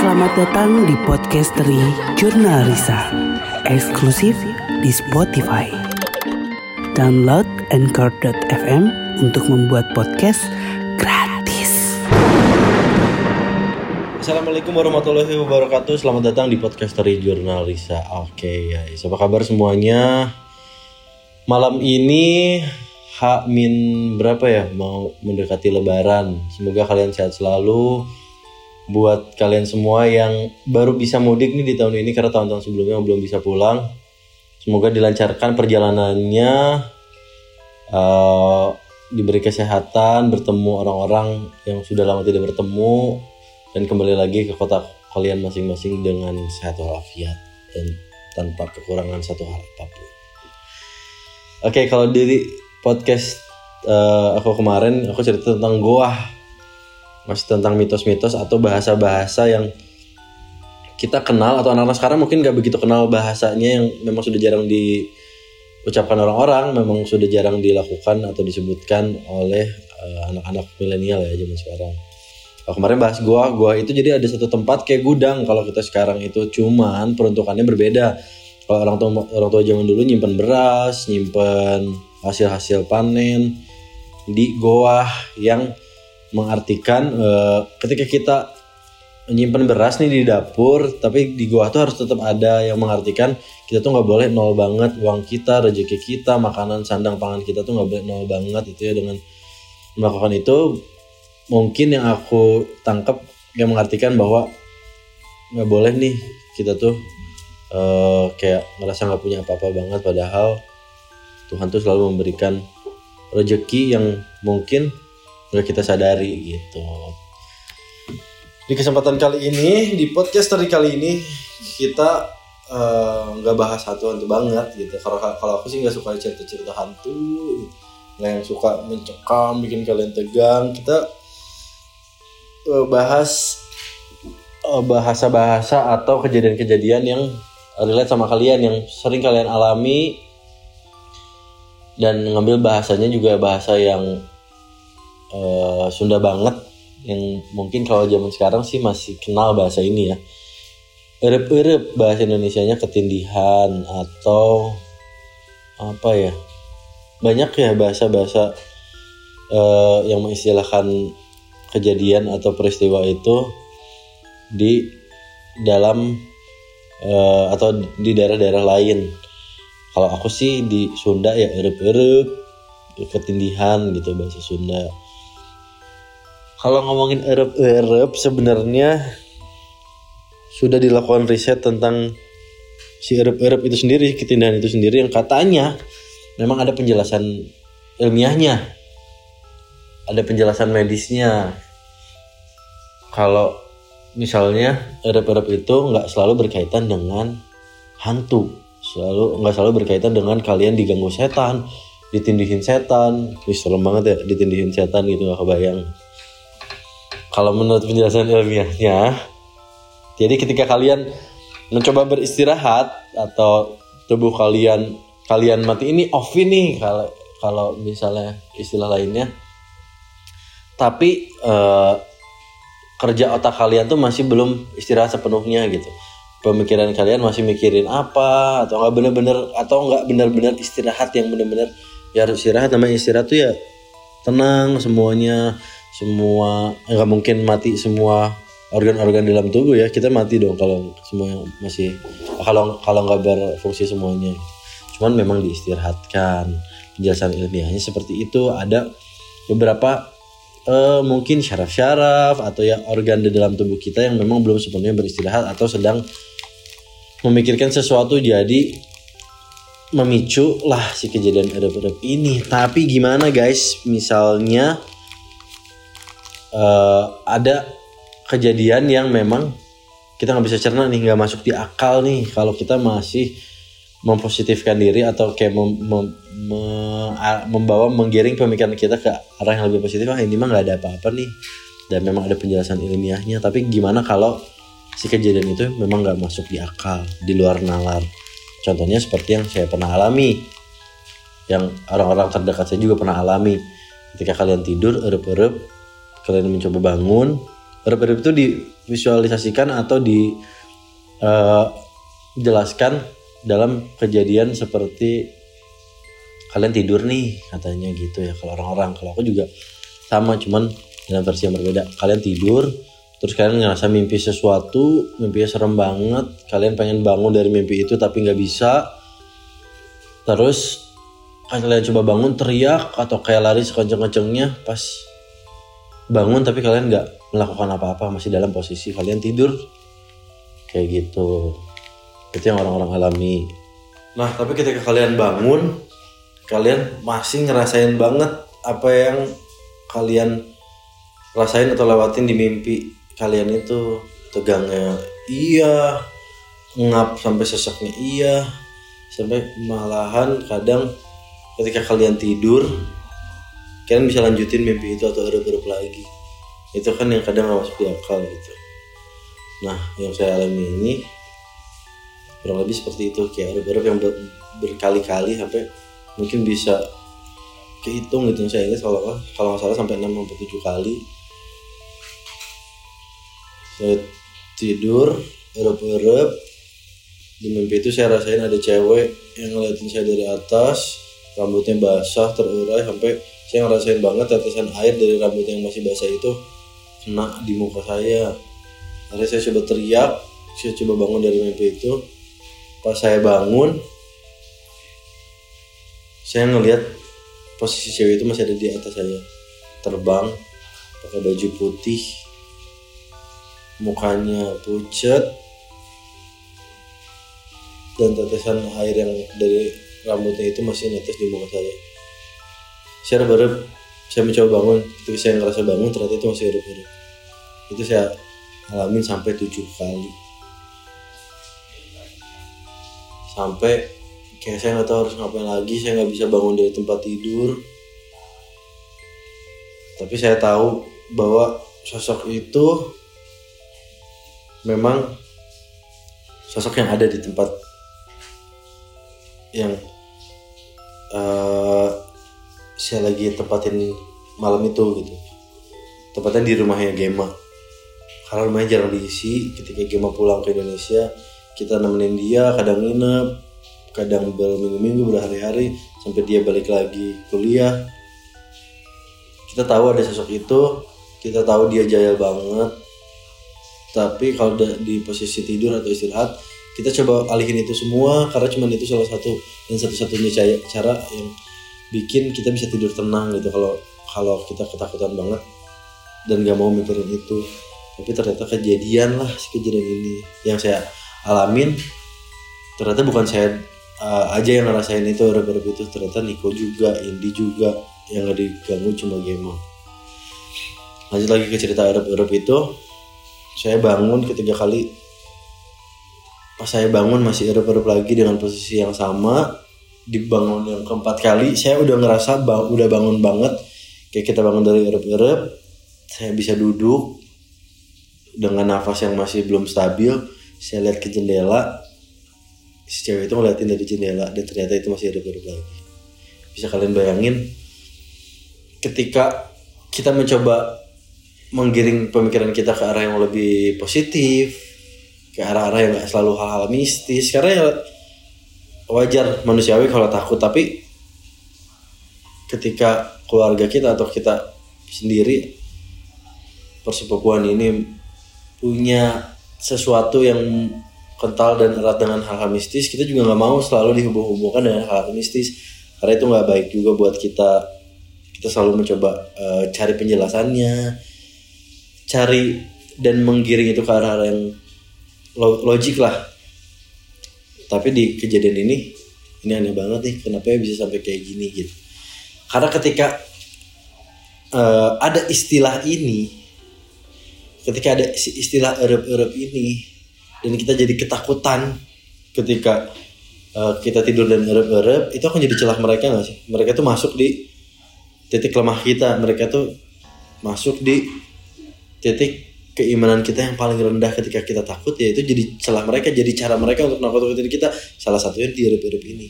Selamat datang di podcastery Jurnal Risa. Eksklusif di Spotify. Download Anchor.fm untuk membuat podcast gratis. Assalamualaikum warahmatullahi wabarakatuh. Selamat datang di podcastery Jurnal Risa. Oke guys, apa kabar semuanya? Malam ini H min berapa ya? Mau mendekati lebaran. Semoga kalian sehat selalu Buat kalian semua yang baru bisa mudik nih di tahun ini Karena tahun-tahun sebelumnya belum bisa pulang. Semoga dilancarkan perjalanannya eh, Diberi kesehatan, bertemu orang-orang yang sudah lama tidak bertemu Dan kembali lagi ke kota kalian masing-masing dengan sehat walafiat Dan tanpa kekurangan satu hal apa pun Oke, kalau di podcast eh, aku kemarin aku cerita tentang goa, masih tentang mitos-mitos atau bahasa-bahasa yang kita kenal atau anak-anak sekarang mungkin gak begitu kenal bahasanya yang memang sudah jarang diucapkan orang-orang, memang sudah jarang dilakukan atau disebutkan oleh eh, anak-anak milenial ya zaman sekarang. Kalau kemarin bahas goa, goa itu jadi ada satu tempat kayak gudang kalau kita sekarang itu cuman peruntukannya berbeda kalau orang tua orang tua zaman dulu nyimpen beras, nyimpen hasil-hasil panen di goa yang mengartikan eh, ketika kita nyimpen beras nih di dapur, tapi di goa tuh harus tetap ada yang mengartikan kita tuh nggak boleh nol banget uang kita, rezeki kita, makanan sandang pangan kita tuh nggak boleh nol banget itu ya dengan melakukan itu mungkin yang aku tangkap yang mengartikan bahwa nggak boleh nih kita tuh eh, kayak ngerasa nggak punya apa-apa banget padahal Tuhan tuh selalu memberikan rezeki yang mungkin nggak kita sadari gitu. Di kesempatan kali ini di podcast dari kali ini kita eh, nggak bahas hantu-hantu banget gitu. Kalau kalau aku sih nggak suka cerita-cerita hantu, nggak yang suka mencekam, bikin kalian tegang. Kita eh, bahas eh, bahasa-bahasa atau kejadian-kejadian yang relate sama kalian yang sering kalian alami dan ngambil bahasanya juga bahasa yang eh, Sunda banget yang mungkin kalau zaman sekarang sih masih kenal bahasa ini ya erep-erep bahasa Indonesianya ketindihan atau apa ya banyak ya bahasa-bahasa eh, yang mengistilahkan kejadian atau peristiwa itu di dalam eh, atau di daerah-daerah lain. Kalau aku sih di Sunda ya erep-erep, ketindihan gitu bahasa Sunda. Kalau ngomongin erep-erep sebenarnya sudah dilakukan riset tentang si erep-erep itu sendiri, ketindihan itu sendiri yang katanya memang ada penjelasan ilmiahnya. Ada penjelasan medisnya. Kalau misalnya erep-erep itu nggak selalu berkaitan dengan hantu selalu nggak selalu berkaitan dengan kalian diganggu setan ditindihin setan Wih, serem banget ya ditindihin setan gitu nggak kebayang kalau menurut penjelasan ilmiahnya jadi ketika kalian mencoba beristirahat atau tubuh kalian kalian mati ini off nih kalau kalau misalnya istilah lainnya. Tapi eh, kerja otak kalian tuh masih belum istirahat sepenuhnya gitu. Pemikiran kalian masih mikirin apa atau nggak bener-bener atau nggak bener-bener istirahat yang bener-bener ya harus istirahat. Namanya istirahat tuh ya tenang semuanya semua nggak mungkin mati semua organ-organ dalam tubuh ya. Kita mati dong kalau semua masih kalau kalau nggak berfungsi semuanya. Cuman memang diistirahatkan penjelasan ilmiahnya seperti itu. Ada beberapa eh, mungkin syaraf-syaraf atau ya organ di dalam tubuh kita yang memang belum sepenuhnya beristirahat atau sedang memikirkan sesuatu jadi memicu lah si kejadian erep-erep ini. Tapi gimana guys, misalnya eh, ada kejadian yang memang kita nggak bisa cerna nih, nggak masuk di akal nih kalau kita masih mempositifkan diri atau kayak mem- mem- me- membawa menggiring pemikiran kita ke arah yang lebih positif. Ah ini mah nggak ada apa-apa nih dan memang ada penjelasan ilmiahnya. Tapi gimana kalau si kejadian itu memang nggak masuk di akal, di luar nalar. Contohnya seperti yang saya pernah alami, yang orang-orang terdekat saya juga pernah alami. Ketika kalian tidur, erup-erup, kalian mencoba bangun, Erep-erep itu divisualisasikan atau di eh, jelaskan dalam kejadian seperti kalian tidur nih katanya gitu ya kalau orang-orang. Kalau aku juga sama cuman dalam versi yang berbeda. Kalian tidur terus kalian ngerasa mimpi sesuatu mimpinya serem banget kalian pengen bangun dari mimpi itu tapi nggak bisa terus kalian coba bangun teriak atau kayak lari sekenceng-kencengnya pas bangun tapi kalian nggak melakukan apa-apa masih dalam posisi kalian tidur. Kayak gitu. Itu yang orang-orang alami. Nah tapi ketika kalian bangun kalian masih ngerasain banget apa yang kalian rasain atau lewatin di mimpi kalian itu. Tegangnya iya ngap sampai sesaknya iya sampai malahan kadang ketika kalian tidur kalian bisa lanjutin mimpi itu atau erup-erup lagi. Itu kan yang kadang nggak masuk di gitu. Nah yang saya alami ini kurang lebih seperti itu kayak erup-erup yang ber- berkali-kali sampai mungkin bisa kehitung gitu. Saya ingat kalau kalau nggak salah sampai 6 sampai 7 kali. Saya tidur erup-erup di mimpi itu saya rasain ada cewek yang ngeliatin saya dari atas rambutnya basah terurai sampai saya ngerasain banget tetesan air dari rambut yang masih basah itu kena di muka saya. Akhirnya saya coba teriak saya coba bangun dari mimpi itu. Pas saya bangun saya ngelihat posisi cewek itu masih ada di atas saya. Terbang pakai baju putih mukanya pucat dan tetesan air yang dari rambutnya itu masih netes di muka saya saya berharap saya mencoba bangun. Ketika saya ngerasa bangun ternyata itu masih hidup-hidup. Itu saya alamin sampai tujuh kali. Sampai kayak saya nggak tahu harus ngapain lagi saya nggak bisa bangun dari tempat tidur. Tapi saya tahu bahwa sosok itu memang sosok yang ada di tempat yang eh, saya lagi tempatin malam itu gitu. Tepatnya di rumahnya Gema karena rumahnya jarang diisi ketika Gema pulang ke Indonesia kita nemenin dia kadang nginep kadang berminggu-minggu berhari-hari sampai dia balik lagi kuliah. Kita tahu ada sosok itu kita tahu dia jaya banget. Tapi kalau di posisi tidur atau istirahat kita coba alihin itu semua karena cuman itu salah satu dan satu-satunya cara yang bikin kita bisa tidur tenang gitu kalau kalau kita ketakutan banget dan gak mau mikirin itu. Tapi ternyata kejadian lah kejadian ini. Yang saya alamin ternyata bukan saya uh, aja yang ngerasain itu rep-rep itu. Ternyata Niko juga Indi juga yang gak diganggu cuma Gemo lanjut lagi ke cerita rep-rep itu. Saya bangun ketiga kali. Pas saya bangun masih erup-erup lagi dengan posisi yang sama dibangun yang keempat kali saya udah ngerasa bang, udah bangun banget. Kayak kita bangun dari erup-erup saya bisa duduk dengan nafas yang masih belum stabil saya lihat ke jendela. Si cewek itu ngeliatin dari jendela dan ternyata itu masih erup-erup lagi. Bisa kalian bayangin ketika kita mencoba menggiring pemikiran kita ke arah yang lebih positif ke arah-arah yang gak selalu hal-hal mistis karena ya wajar manusiawi kalau takut tapi ketika keluarga kita atau kita sendiri persepupuan ini punya sesuatu yang kental dan erat dengan hal-hal mistis kita juga nggak mau selalu dihubung-hubungkan dengan hal-hal mistis. Karena itu nggak baik juga buat kita. Kita selalu mencoba eh, cari penjelasannya cari dan menggiring itu ke arah yang lo- logik lah tapi di kejadian ini ini aneh banget nih kenapa ya bisa sampai kayak gini gitu. Karena ketika eh, ada istilah ini ketika ada istilah erup-erup ini dan kita jadi ketakutan ketika eh, kita tidur dan erup-erup itu akan jadi celah mereka nggak sih? Mereka tuh masuk di titik lemah kita mereka tuh masuk di titik keimanan kita yang paling rendah ketika kita takut yaitu jadi celah mereka jadi cara mereka untuk nakut-nakutin kita. Salah satunya di erup-erup ini.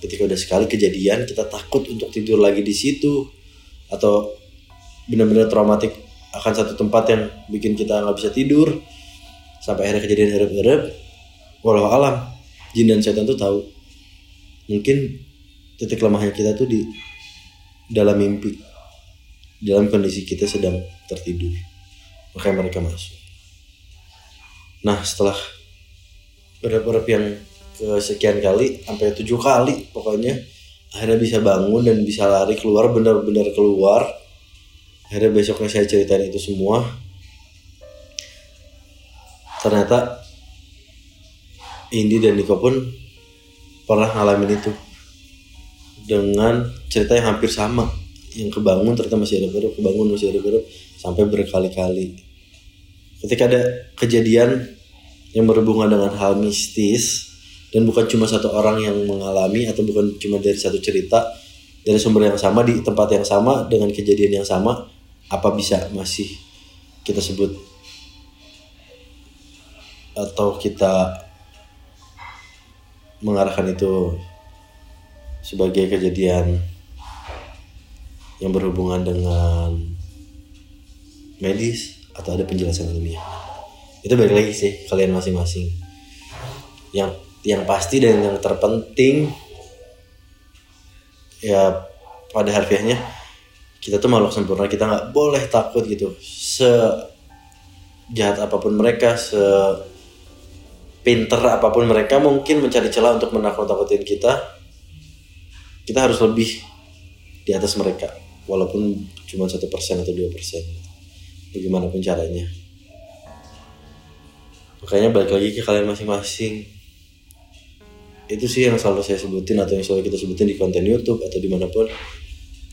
Ketika udah sekali kejadian kita takut untuk tidur lagi di situ atau benar-benar traumatik akan satu tempat yang bikin kita nggak bisa tidur sampai akhirnya kejadian erep-erep walau alam jin dan setan tuh tahu. Mungkin titik lemahnya kita tuh di dalam mimpi dalam kondisi kita sedang tertidur makanya mereka masuk nah setelah erep-erep yang kesekian kali sampai tujuh kali pokoknya akhirnya bisa bangun dan bisa lari keluar benar-benar keluar. Akhirnya besoknya saya ceritain itu semua. Ternyata Indi dan Niko pun pernah ngalamin itu dengan cerita yang hampir sama. Yang kebangun ternyata masih ada baru kebangun masih ada baru sampai berkali-kali ketika ada kejadian yang berhubungan dengan hal mistis dan bukan cuma satu orang yang mengalami atau bukan cuma dari satu cerita dari sumber yang sama di tempat yang sama dengan kejadian yang sama apa bisa masih kita sebut atau kita mengarahkan itu sebagai kejadian yang berhubungan dengan medis atau ada penjelasan ilmiah. Itu balik lagi sih kalian masing-masing. Yang yang pasti dan yang terpenting ya pada harfiahnya kita tuh makhluk sempurna kita nggak boleh takut gitu. Se jahat apa pun mereka se pinter apa pun mereka mungkin mencari celah untuk menakut-takutin kita kita harus lebih di atas mereka walaupun cuma satu persen atau dua persen bagaimanapun caranya. Makanya balik lagi ke kalian masing-masing. Itu sih yang selalu saya sebutin atau yang selalu kita sebutin di konten YouTube atau di mana pun.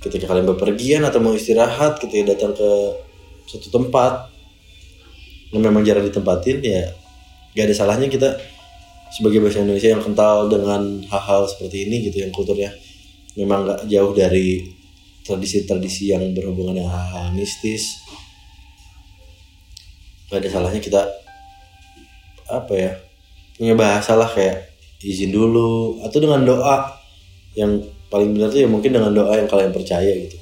Ketika kalian bepergian atau mau istirahat ketika datang ke suatu tempat yang memang jarang ditempatin ya gak ada salahnya kita sebagai bahasa Indonesia yang kental dengan hal-hal seperti ini gitu yang kulturnya memang gak jauh dari tradisi-tradisi yang berhubungan dengan hal-hal mistis gak ada salahnya kita apa ya punya bahasa lah kayak izin dulu atau dengan doa. Yang paling benar tuh ya mungkin dengan doa yang kalian percaya gitu.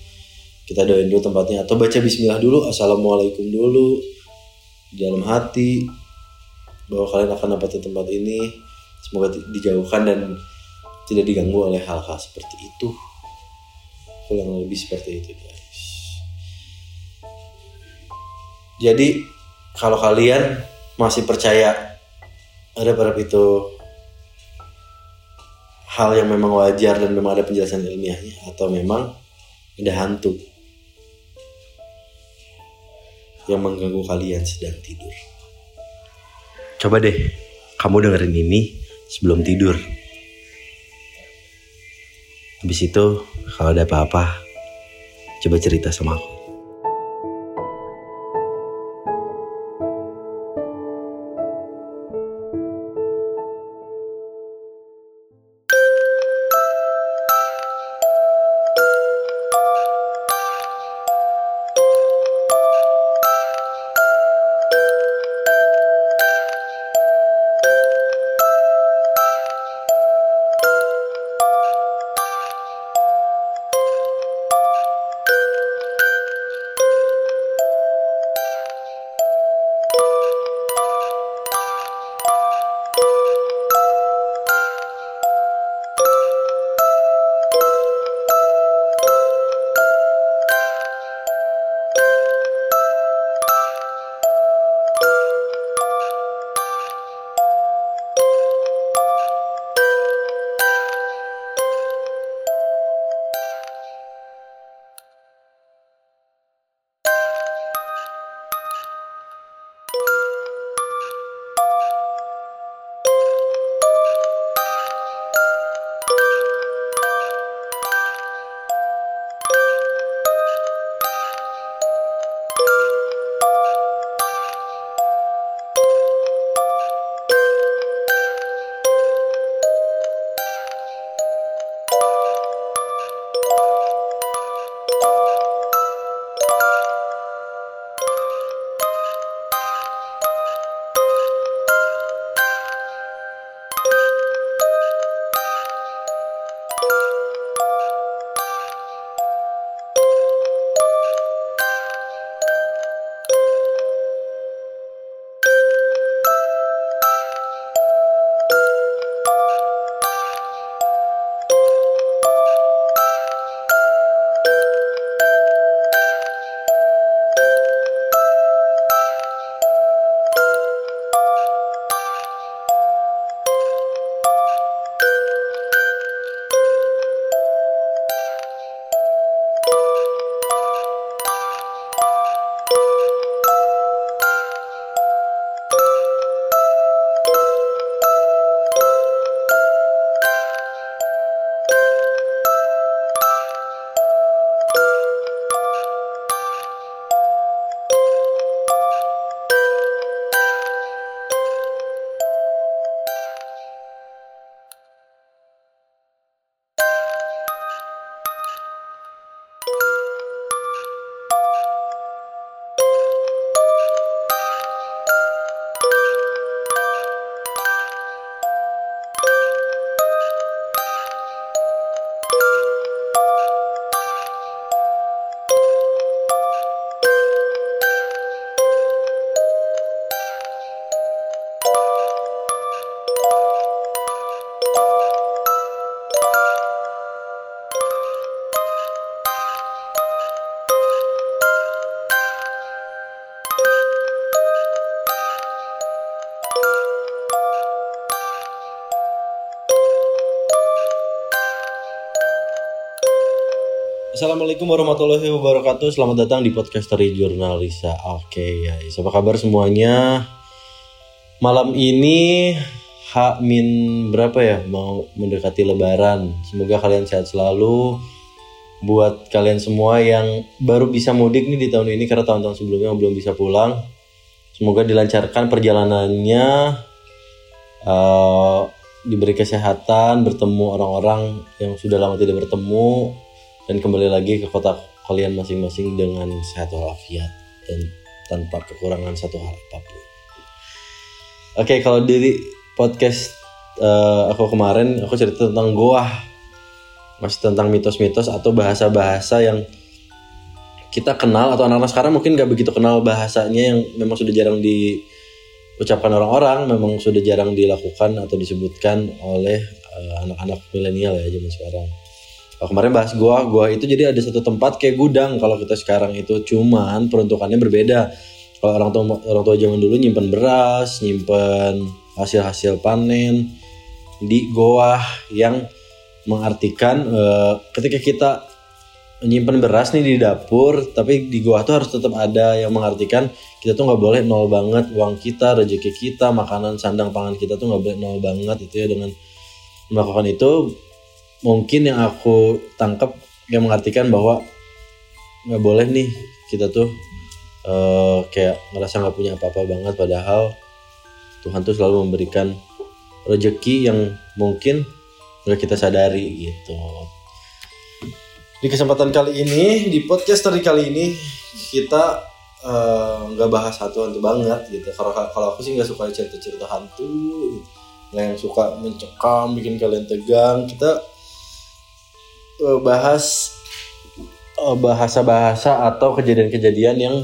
Kita doain dulu tempatnya atau baca Bismillah dulu assalamualaikum dulu di dalam hati bahwa kalian akan dapat tempat ini. Semoga dijauhkan dan tidak diganggu oleh hal-hal seperti itu. Kurang lebih seperti itu guys. Jadi kalau kalian masih percaya ada pada itu hal yang memang wajar dan memang ada penjelasan ilmiahnya atau memang ada hantu yang mengganggu kalian sedang tidur. Coba deh kamu dengerin ini sebelum tidur. Habis itu kalau ada apa-apa coba cerita sama aku. Assalamualaikum warahmatullahi wabarakatuh. Selamat datang di podcast dari Jurnalisa. Oke, ya, apa kabar semuanya? Malam ini H min berapa ya? Mau mendekati Lebaran. Semoga kalian sehat selalu. Buat kalian semua yang baru bisa mudik nih di tahun ini karena tahun-tahun sebelumnya belum bisa pulang. Semoga dilancarkan perjalanannya. Uh, diberi kesehatan, bertemu orang-orang yang sudah lama tidak bertemu, dan kembali lagi ke kota kalian masing-masing dengan sehat walafiat dan tanpa kekurangan satu hal apa pun. Oke, okay, kalau dari podcast uh, aku kemarin aku cerita tentang goa, masih tentang mitos-mitos atau bahasa-bahasa yang kita kenal atau anak-anak sekarang mungkin gak begitu kenal bahasanya yang memang sudah jarang diucapkan orang-orang, memang sudah jarang dilakukan atau disebutkan oleh uh, anak-anak milenial ya zaman sekarang. Oh, kemarin bahas gua, gua itu jadi ada satu tempat kayak gudang kalau kita sekarang itu cuman peruntukannya berbeda. Kalau orang tua orang tua zaman dulu nyimpen beras, nyimpen hasil-hasil panen di goa yang mengartikan uh, ketika kita menyimpan beras nih di dapur, tapi di goa tuh harus tetap ada yang mengartikan kita tuh nggak boleh nol banget uang kita, rezeki kita, makanan sandang pangan kita tuh nggak boleh nol banget itu ya dengan melakukan itu mungkin yang aku tangkap yang mengartikan bahwa nggak boleh nih kita tuh uh, kayak ngerasa nggak punya apa-apa banget padahal Tuhan tuh selalu memberikan rezeki yang mungkin nggak kita sadari gitu. Di kesempatan kali ini di podcast dari kali ini kita eh, nggak uh, bahas hantu hantu banget gitu. Kalau kalau aku sih nggak suka cerita cerita hantu, gitu. yang suka mencekam bikin kalian tegang. Kita uh, bahas uh, bahasa-bahasa atau kejadian-kejadian yang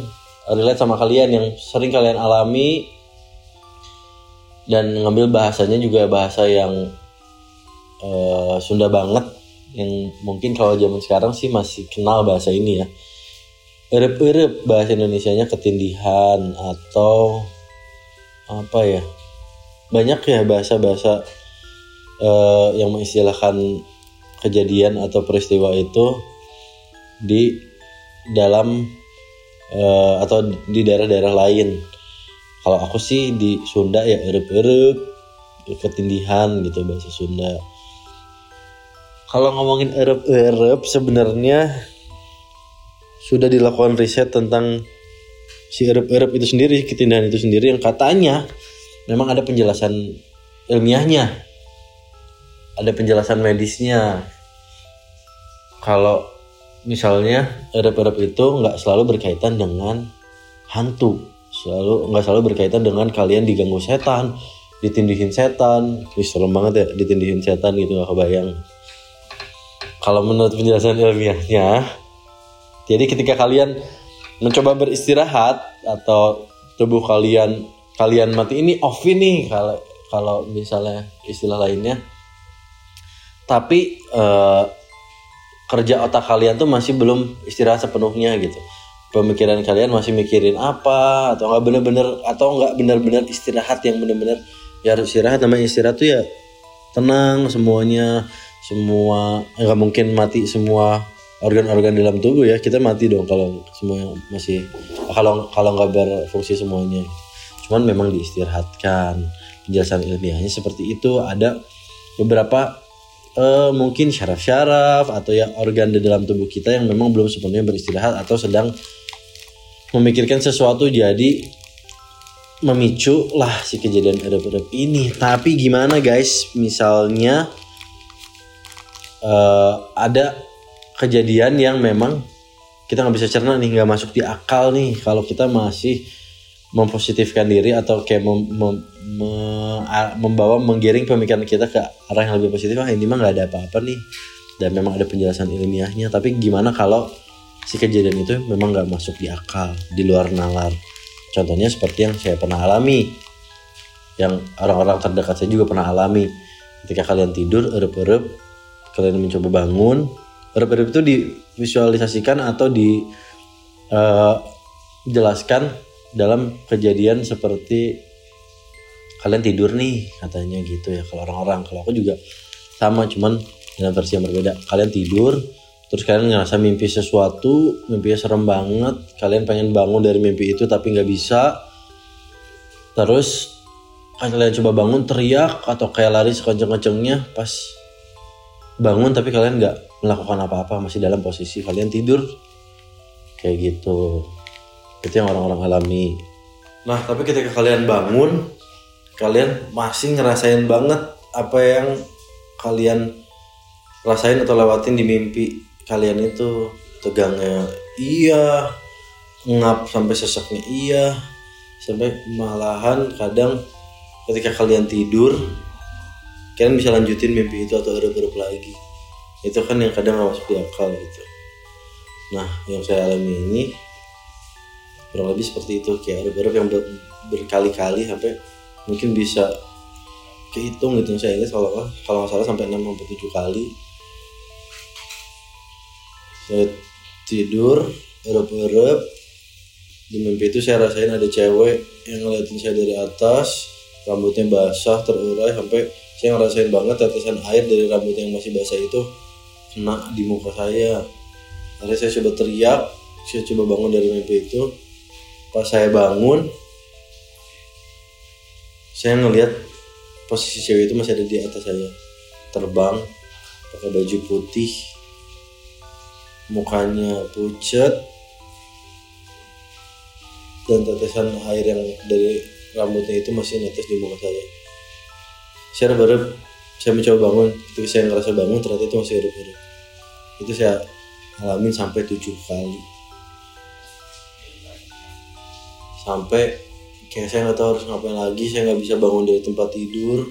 relate sama kalian yang sering kalian alami. Dan ngambil bahasanya juga bahasa yang uh, Sunda banget yang mungkin kalau zaman sekarang sih masih kenal bahasa ini ya. Erep-erep bahasa Indonesianya ketindihan atau apa ya? Banyak ya bahasa-bahasa uh, yang mengistilahkan kejadian atau peristiwa itu di dalam uh, atau di daerah-daerah lain. Kalau aku sih di Sunda ya erup-erup, ketindihan gitu bahasa Sunda. Kalau ngomongin erup-erup sebenarnya sudah dilakukan riset tentang si erup-erup itu sendiri, ketindihan itu sendiri yang katanya memang ada penjelasan ilmiahnya ada penjelasan medisnya. Kalau misalnya erep-erep itu nggak selalu berkaitan dengan hantu. Selalu nggak selalu berkaitan dengan kalian diganggu setan ditindihin setan. Wih, serem banget ya ditindihin setan gitu gak kebayang. Kalau menurut penjelasan ilmiahnya jadi ketika kalian mencoba beristirahat atau tubuh kalian kalian mati ini off ini kalau kalau misalnya istilah lainnya tapi uh, kerja otak kalian tuh masih belum istirahat sepenuhnya gitu. Pemikiran kalian masih mikirin apa atau nggak bener-bener atau nggak bener-bener istirahat yang bener-bener ya harus istirahat. Namanya istirahat tuh ya tenang semuanya semua nggak mungkin mati semua organ-organ dalam tubuh ya. Kita mati dong kalau semua masih kalau kalau nggak berfungsi semuanya. Cuman memang diistirahatkan. Penjelasan ilmiahnya seperti itu. Ada beberapa uh, mungkin syaraf-syaraf atau ya organ di dalam tubuh kita yang memang belum sepenuhnya beristirahat atau sedang memikirkan sesuatu jadi memicu lah si kejadian edep-edep ini. Tapi gimana guys, misalnya uh, ada kejadian yang memang kita nggak bisa cerna nih, nggak masuk di akal nih kalau kita masih mempositifkan diri atau kayak mem, mem, me, membawa menggiring pemikiran kita ke arah yang lebih positif ah ini mah nggak ada apa-apa nih. Dan memang ada penjelasan ilmiahnya. Tapi gimana kalau si kejadian itu memang nggak masuk di akal di luar nalar? Contohnya seperti yang saya pernah alami. Yang orang-orang terdekat saya juga pernah alami. Ketika kalian tidur erup-erup kalian mencoba bangun erup-erup itu divisualisasikan atau dijelaskan uh, dalam kejadian seperti kalian tidur nih katanya gitu ya kalau orang-orang. Kalau aku juga sama cuman dengan versi yang berbeda. Kalian tidur terus kalian ngerasa mimpi sesuatu mimpinya serem banget. Kalian pengen bangun dari mimpi itu tapi nggak bisa. Terus kalian coba bangun teriak atau kayak lari sekenceng-kencengnya pas bangun tapi kalian nggak melakukan apa-apa masih dalam posisi kalian tidur. Kayak gitu itu yang orang-orang alami. Nah tapi ketika kalian bangun kalian masih ngerasain banget apa yang kalian rasain atau lewatin di mimpi kalian itu. Tegangnya iya ngap sampai sesaknya iya sampai malahan kadang ketika kalian tidur kalian bisa lanjutin mimpi itu atau erup-erup lagi. Itu kan yang kadang nggak masuk di akal gitu. Nah yang saya alami ini kurang lebih seperti itu. Kayak erup-erup yang ber, berkali-kali sampai mungkin bisa kehitung gitu saya ingat kalau kalau nggak salah sampai 6 sampai 7 kali. Saya tidur erup-erup di mimpi itu saya rasain ada cewek yang ngeliatin saya dari atas rambutnya basah terurai sampai saya ngerasain banget tetesan air dari rambut yang masih basah itu kena di muka saya. Akhirnya saya coba teriak saya coba bangun dari mimpi itu pas saya bangun saya ngelihat posisi cewek itu masih ada di atas saya. Terbang pakai baju putih mukanya pucat dan tetesan air yang dari rambutnya itu masih netes di muka saya. Saya berharap saya mencoba bangun. Ketika saya ngerasa bangun ternyata itu masih hidup-hidup. Itu saya alamin sampai tujuh kali sampai kayak saya nggak tahu harus ngapain lagi saya nggak bisa bangun dari tempat tidur.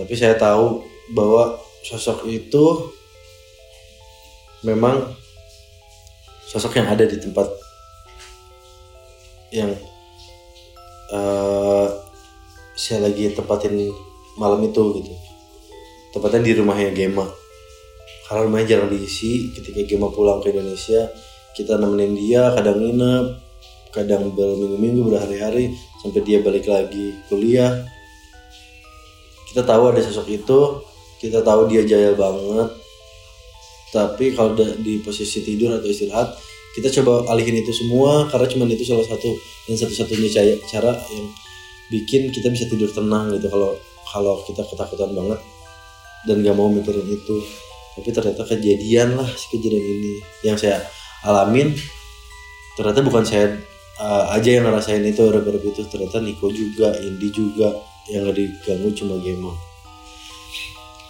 Tapi saya tahu bahwa sosok itu memang sosok yang ada di tempat yang uh, saya lagi tempatin malam itu gitu. Tepatnya di rumahnya Gema karena rumahnya jarang diisi ketika Gema pulang ke Indonesia kita nemenin dia kadang nginep kadang berminggu-minggu berhari-hari sampai dia balik lagi kuliah. Kita tahu ada sosok itu kita tahu dia jaya banget. Tapi kalau di posisi tidur atau istirahat kita coba alihin itu semua karena cuma itu salah satu dan satu-satunya cara yang bikin kita bisa tidur tenang gitu kalau kalau kita ketakutan banget dan gak mau mikirin itu. Tapi ternyata kejadian lah si kejadian ini. Yang saya alamin ternyata bukan saya uh, aja yang ngerasain itu orang itu ternyata Niko juga Indi juga yang gak diganggu cuma game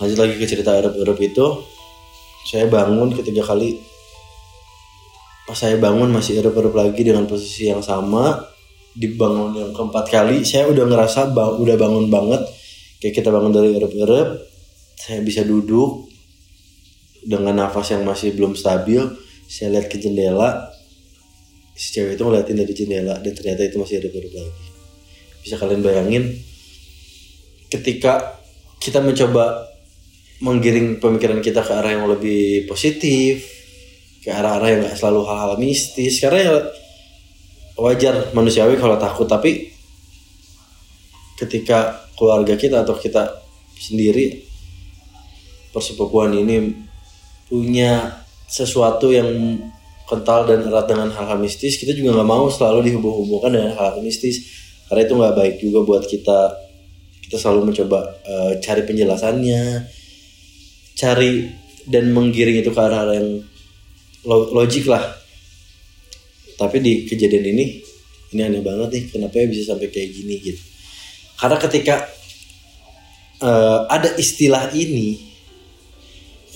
lanjut lagi ke cerita Arab-Arab itu saya bangun ketiga kali. Pas saya bangun masih erup-erup lagi dengan posisi yang sama dibangun yang keempat kali saya udah ngerasa bang, udah bangun banget. Kayak kita bangun dari erup-erup saya bisa duduk dengan nafas yang masih belum stabil saya lihat ke jendela si cewek itu ngeliatin dari jendela dan ternyata itu masih erup-erup lagi. Bisa kalian bayangin ketika kita mencoba menggiring pemikiran kita ke arah yang lebih positif ke arah-arah yang gak selalu hal-hal mistis karena ya wajar manusiawi kalau takut tapi ketika keluarga kita atau kita sendiri persepupuan ini punya sesuatu yang kental dan erat dengan hal-hal mistis kita juga nggak mau selalu dihubung-hubungkan dengan hal-hal mistis. Karena itu nggak baik juga buat kita. Kita selalu mencoba uh, cari penjelasannya cari dan menggiring itu ke arah yang logik lah. Tapi di kejadian ini ini aneh banget nih kenapa ya bisa sampai kayak gini gitu? Karena ketika uh, ada istilah ini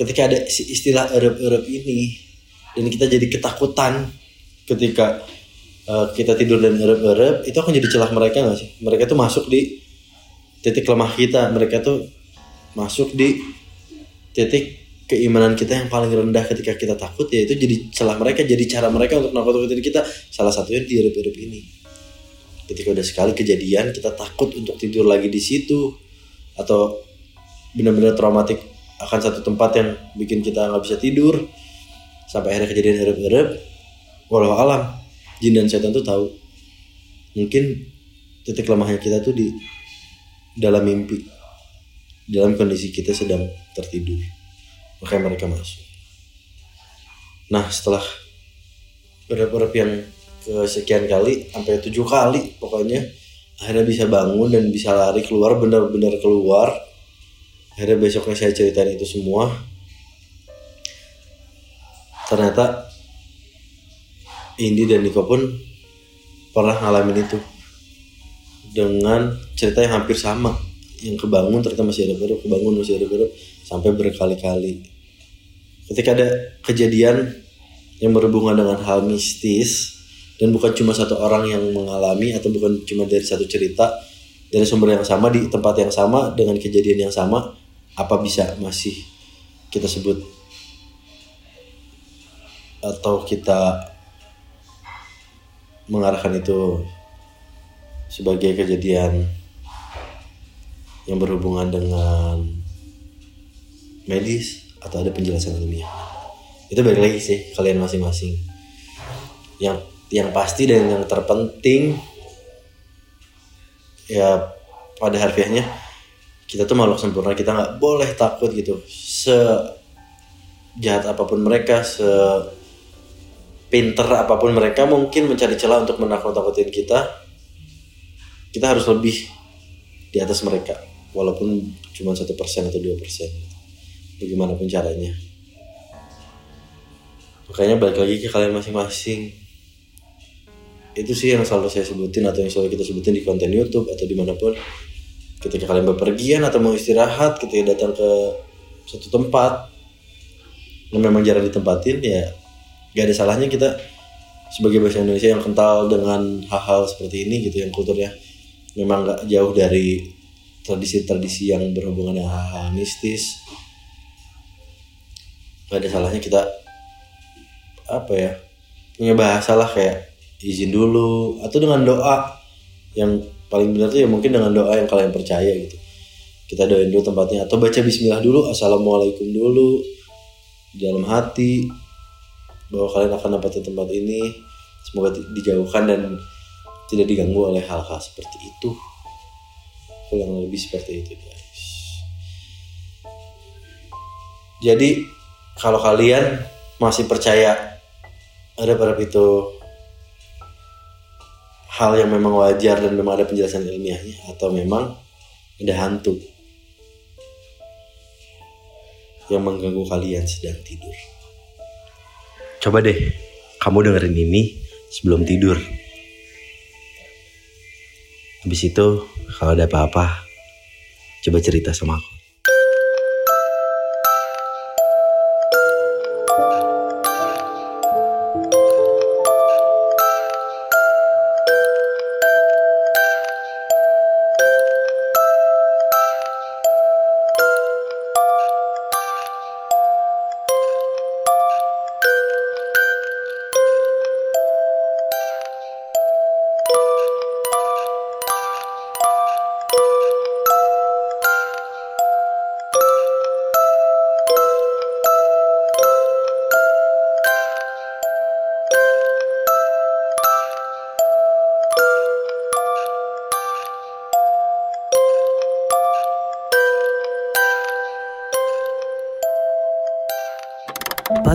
ketika ada istilah erup-erup ini dan kita jadi ketakutan ketika uh, kita tidur dan erup-erup itu akan jadi celah mereka nggak sih? Mereka tuh masuk di titik lemah kita mereka tuh masuk di titik keimanan kita yang paling rendah ketika kita takut yaitu jadi celah mereka jadi cara mereka untuk nakut-nakutin kita. Salah satunya di hidup-hidup ini. Ketika udah sekali kejadian kita takut untuk tidur lagi di situ atau benar-benar traumatik akan satu tempat yang bikin kita nggak bisa tidur. Sampai akhirnya kejadian hidup-hidup walau alam jin dan setan tuh tahu. Mungkin titik lemahnya kita tuh di dalam mimpi. Dalam kondisi kita sedang tertidur. Makanya mereka masuk. Nah setelah urip-urip yang kesekian kali sampai tujuh kali pokoknya akhirnya bisa bangun dan bisa lari keluar benar-benar keluar akhirnya besoknya saya ceritain itu semua. Ternyata Indi dan Niko pun pernah ngalamin itu dengan cerita yang hampir sama yang kebangun ternyata masih ada baru kebangun masih ada baru sampai berkali-kali. Ketika ada kejadian yang berhubungan dengan hal mistis dan bukan cuma satu orang yang mengalami atau bukan cuma dari satu cerita dari sumber yang sama di tempat yang sama dengan kejadian yang sama apa bisa masih kita sebut atau kita mengarahkan itu sebagai kejadian yang berhubungan dengan medis atau ada penjelasan ilmiah? Itu balik lagi sih kalian masing-masing. Yang yang pasti dan yang terpenting ya pada harfiahnya kita tuh makhluk sempurna kita nggak boleh takut gitu. Se jahat apa pun mereka se pinter apa pun mereka mungkin mencari celah untuk menakut-nakutin kita kita harus lebih di atas mereka. Walaupun cuma satu persen atau dua persen. Bagaimanapun caranya. Makanya balik lagi ke kalian masing-masing. Itu sih yang selalu saya sebutin atau yang selalu kita sebutin di konten YouTube atau di mana pun ketika kalian bepergian atau mau istirahat ketika datang ke suatu tempat yang memang jarang ditempatin ya gak ada salahnya kita sebagai bahasa Indonesia yang kental dengan hal-hal seperti ini gitu yang kulturnya memang gak jauh dari tradisi-tradisi yang berhubungan dengan hal-hal mistis. Gak ada salahnya kita apa ya punya bahasa lah kayak izin dulu atau dengan doa yang paling benar tuh ya mungkin dengan doa yang kalian percaya gitu. Kita doain dulu tempatnya. Atau baca bismillah dulu assalamualaikum dulu di dalam hati bahwa kalian akan dapat tempat ini. Semoga dijauhkan dan tidak diganggu oleh hal-hal seperti itu. Kurang lebih seperti itu guys. Jadi kalau kalian masih percaya ada pada itu hal yang memang wajar dan memang ada penjelasan ilmiahnya atau memang ada hantu yang mengganggu kalian sedang tidur. Coba deh kamu dengerin ini sebelum tidur. Habis itu kalau ada apa-apa coba cerita sama aku.